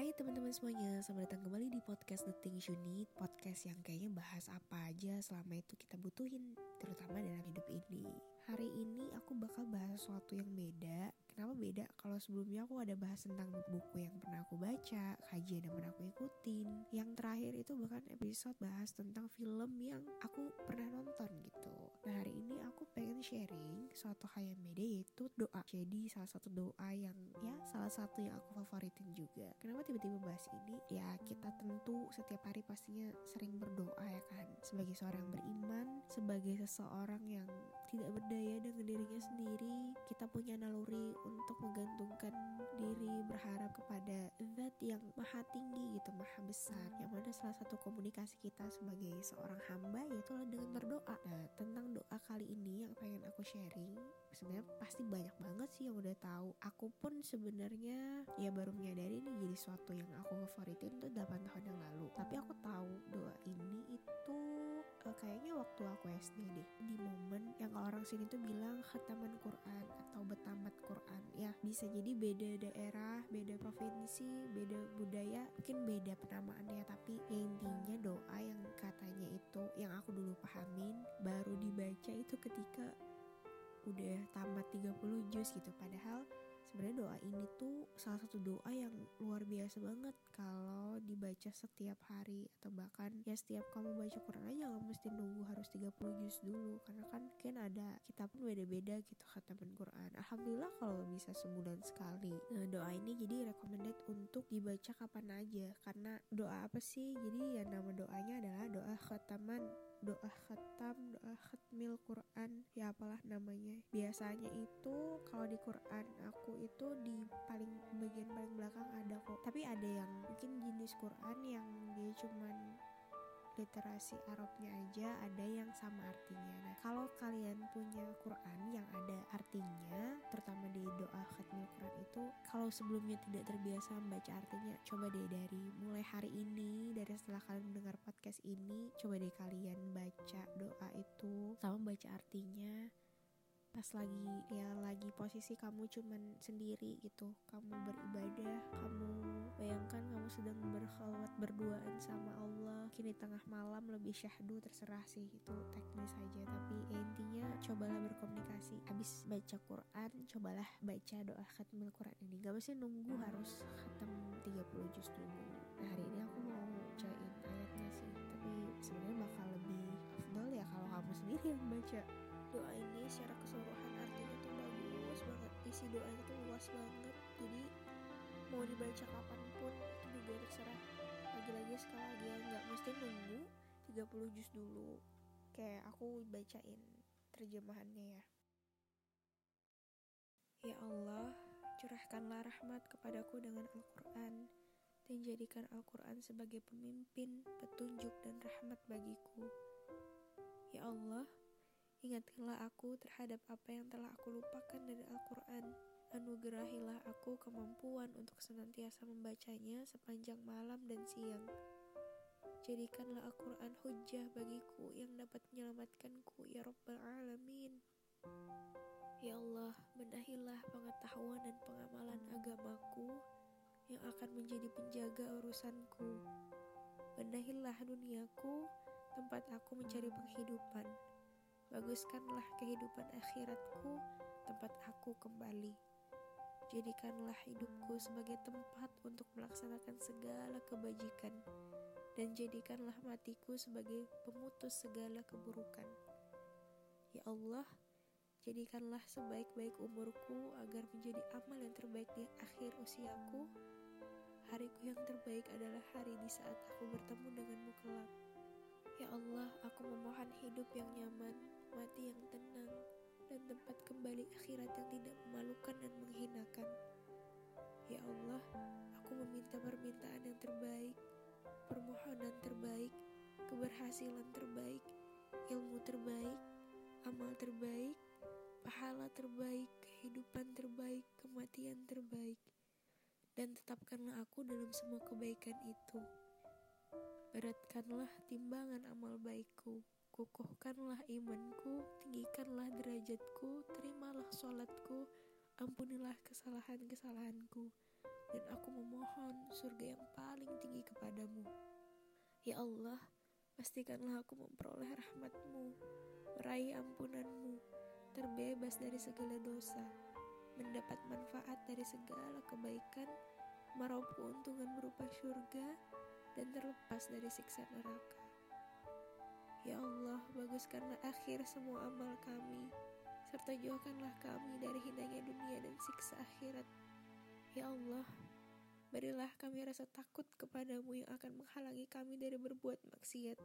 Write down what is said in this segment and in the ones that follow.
Hai teman-teman semuanya, selamat datang kembali di podcast The Things You Need Podcast yang kayaknya bahas apa aja selama itu kita butuhin Terutama dalam hidup ini. Hari ini aku bakal bahas sesuatu yang beda Kenapa beda? Kalau sebelumnya aku ada bahas tentang buku yang pernah aku baca Kajian yang pernah aku ikutin. Yang terakhir itu bahkan episode bahas tentang film yang aku pernah nonton gitu. Nah hari ini aku pengen sharing suatu hal yang beda yaitu doa. Jadi salah satu doa yang ya salah satu yang aku favoritin juga. Kenapa tiba-tiba bahas ini? Ya kita tentu setiap hari pastinya sering berdoa ya kan? Sebagai seorang beriman, sebagai seseorang yang tidak berdaya dengan dirinya sendiri Kita punya naluri untuk menggantungkan diri berharap kepada zat yang maha tinggi gitu, maha besar Yang mana salah satu komunikasi kita sebagai seorang hamba yaitu dengan berdoa. Nah tentang doa kali ini yang pengen aku sharing sebenarnya pasti banyak banget sih yang udah tahu. Aku pun sebenarnya ya baru menyadari ini jadi suatu yang aku favoritin tuh 8 tahun yang lalu. Tapi aku tahu doa ini itu uh, kayaknya waktu aku SD deh. Di momen yang orang sini tuh bilang khataman Quran atau betamat Quran ya bisa jadi beda daerah beda provinsi beda budaya mungkin beda penamaannya. Tapi ya intinya doa yang katanya itu yang aku dulu pahamin baru dibaca itu ketika udah tamat 30 juz gitu. Padahal sebenarnya doa ini tuh salah satu doa yang luar biasa banget. Kalau dibaca setiap hari atau bahkan ya setiap kamu baca Quran aja nggak mesti nunggu harus 30 juz dulu. Karena kan kan ada kita pun beda-beda gitu khataman Quran. Alhamdulillah kalau bisa sebulan sekali. Nah doa ini jadi recommended untuk dibaca kapan aja. Karena doa apa sih? Jadi ya nama doanya adalah doa khataman doa khatam, doa khatmil Quran, ya apalah namanya. Biasanya itu kalau di Quran aku itu di paling bagian paling belakang ada kok. Tapi ada yang mungkin jenis Quran yang dia cuman literasi Arabnya aja ada yang sama artinya. Nah, kalau kalian punya Quran yang ada artinya, terutama di doa khatmil itu, kalau sebelumnya tidak terbiasa membaca artinya, coba deh dari mulai hari ini, dari setelah kalian mendengar podcast ini, coba deh kalian baca doa itu sama baca artinya. Pas lagi ya lagi posisi kamu cuman sendiri gitu kamu beribadah kamu sedang berkhalwat berduaan sama Allah. Kini tengah malam lebih syahdu terserah sih itu teknis saja tapi ya intinya cobalah berkomunikasi. Habis baca Quran cobalah baca doa khatmil Quran ini. Gak mesti nunggu harus khatam 30 juz dulu. Nah hari ini aku mau bacain ayatnya sih. Tapi sebenarnya bakal lebih afdol ya kalau kamu sendiri yang baca. Doa ini secara keseluruhan artinya tuh bagus banget. Isi doanya tuh luas banget. Jadi mau dibaca kapan pun juga terserah lagi-lagi sekali lagi nggak mesti nunggu 30 juz dulu kayak aku bacain terjemahannya ya Ya Allah, curahkanlah rahmat kepadaku dengan Al-Quran dan jadikan Al-Quran sebagai pemimpin, petunjuk, dan rahmat bagiku. Ya Allah, Ingatkanlah aku terhadap apa yang telah aku lupakan dari Al-Quran. Anugerahilah aku kemampuan untuk senantiasa membacanya sepanjang malam dan siang. Jadikanlah Al-Quran hujah bagiku yang dapat menyelamatkanku, ya Rabbal Alamin. Ya Allah, benahilah pengetahuan dan pengamalan agamaku yang akan menjadi penjaga urusanku. Benahilah duniaku, tempat aku mencari penghidupan Baguskanlah kehidupan akhiratku, tempat aku kembali. Jadikanlah hidupku sebagai tempat untuk melaksanakan segala kebajikan, dan jadikanlah matiku sebagai pemutus segala keburukan. Ya Allah, jadikanlah sebaik-baik umurku agar menjadi amal yang terbaik di akhir usiaku. Hariku yang terbaik adalah hari di saat aku bertemu denganmu kelak. Ya Allah, aku memohon hidup yang nyaman, mati yang tenang, dan tempat akhirat yang tidak memalukan dan menghinakan. Ya Allah, aku meminta permintaan yang terbaik, permohonan terbaik, keberhasilan terbaik, ilmu terbaik, amal terbaik, pahala terbaik, kehidupan terbaik, kematian terbaik, dan tetapkanlah aku dalam semua kebaikan itu. Beratkanlah timbangan amal baikku kukuhkanlah imanku, tinggikanlah derajatku, terimalah sholatku, ampunilah kesalahan-kesalahanku, dan aku memohon surga yang paling tinggi kepadamu. Ya Allah, pastikanlah aku memperoleh rahmatmu, meraih ampunanmu, terbebas dari segala dosa, mendapat manfaat dari segala kebaikan, meraup keuntungan berupa surga, dan terlepas dari siksa neraka. Ya Allah, baguskanlah akhir semua amal kami, serta jauhkanlah kami dari hinanya dunia dan siksa akhirat. Ya Allah, Berilah kami rasa takut kepadamu yang akan menghalangi kami dari berbuat maksiat.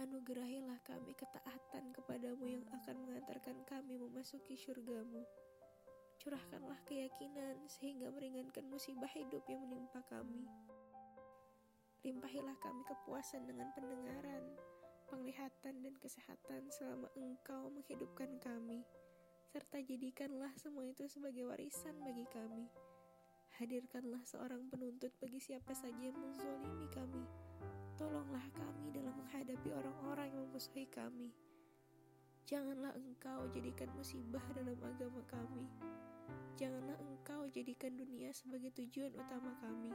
Anugerahilah kami ketaatan kepadamu yang akan mengantarkan kami memasuki syurgamu. Curahkanlah keyakinan sehingga meringankan musibah hidup yang menimpa kami. Limpahilah kami kepuasan dengan pendengaran, penglihatan, dan kesehatan selama engkau menghidupkan kami. Serta jadikanlah semua itu sebagai warisan bagi kami Hadirkanlah seorang penuntut bagi siapa saja yang menzolimi kami. Tolonglah kami dalam menghadapi orang-orang yang memusuhi kami. Janganlah engkau jadikan musibah dalam agama kami. Janganlah engkau jadikan dunia sebagai tujuan utama kami.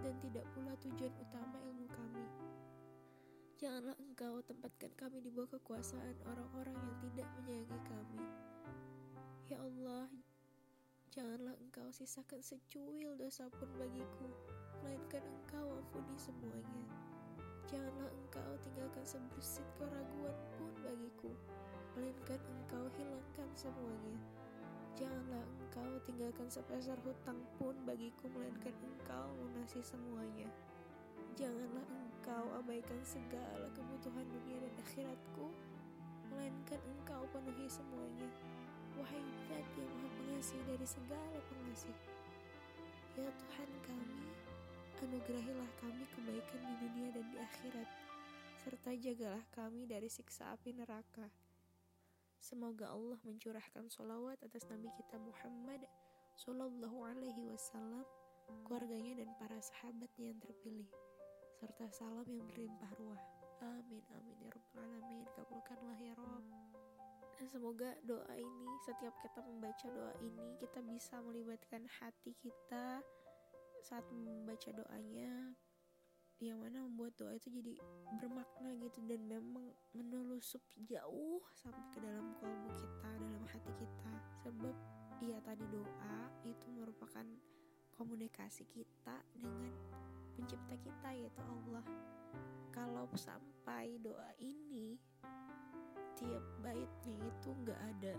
Dan tidak pula tujuan utama ilmu kami. Janganlah engkau tempatkan kami di bawah kekuasaan orang-orang yang tidak menyayangi kami. Ya Allah, Janganlah engkau sisakan secuil dosa pun bagiku, melainkan engkau ampuni semuanya. Janganlah engkau tinggalkan sebersit keraguan pun bagiku, melainkan engkau hilangkan semuanya. Janganlah engkau tinggalkan sepeser hutang pun bagiku, melainkan engkau lunasi semuanya. Janganlah engkau abaikan segala kebutuhan dunia dan akhiratku, melainkan engkau penuhi semuanya. Wahai zat yang maha pengasih dari segala pengasih. Ya Tuhan kami, anugerahilah kami kebaikan di dunia dan di akhirat, serta jagalah kami dari siksa api neraka. Semoga Allah mencurahkan solawat atas Nabi kita Muhammad Sallallahu Alaihi Wasallam, keluarganya dan para sahabatnya yang terpilih, serta salam yang berlimpah ruah. Amin amin ya rabbal alamin. Kabulkanlah ya Rabb. Semoga doa ini, setiap kita membaca doa ini, kita bisa melibatkan hati kita saat membaca doanya, yang mana membuat doa itu jadi bermakna gitu dan memang menelusup jauh sampai ke dalam kolbu kita, dalam hati kita. Sebab iya tadi doa itu merupakan komunikasi kita dengan pencipta kita yaitu Allah. Kalau sampai doa ini tiap baitnya itu nggak ada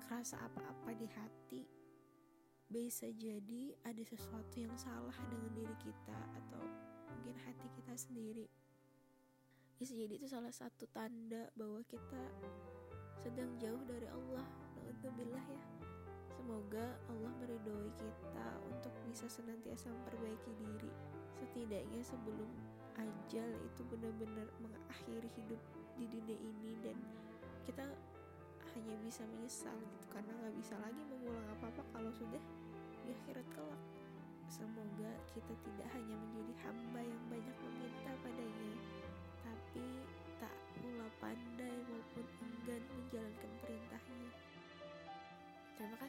kerasa apa-apa di hati bisa jadi ada sesuatu yang salah dengan diri kita atau mungkin hati kita sendiri. Bisa jadi itu salah satu tanda bahwa kita sedang jauh dari Allah. Alhamdulillah ya. Semoga Allah meridhoi kita untuk bisa senantiasa memperbaiki diri Setidaknya sebelum ajal itu benar-benar mengakhiri hidup di dunia ini dan kita hanya bisa menyesal gitu. Karena nggak bisa lagi mengulang apa-apa kalau sudah di akhirat kelak. Semoga kita tidak hanya menjadi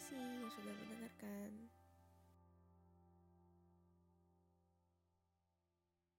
是，也是我们的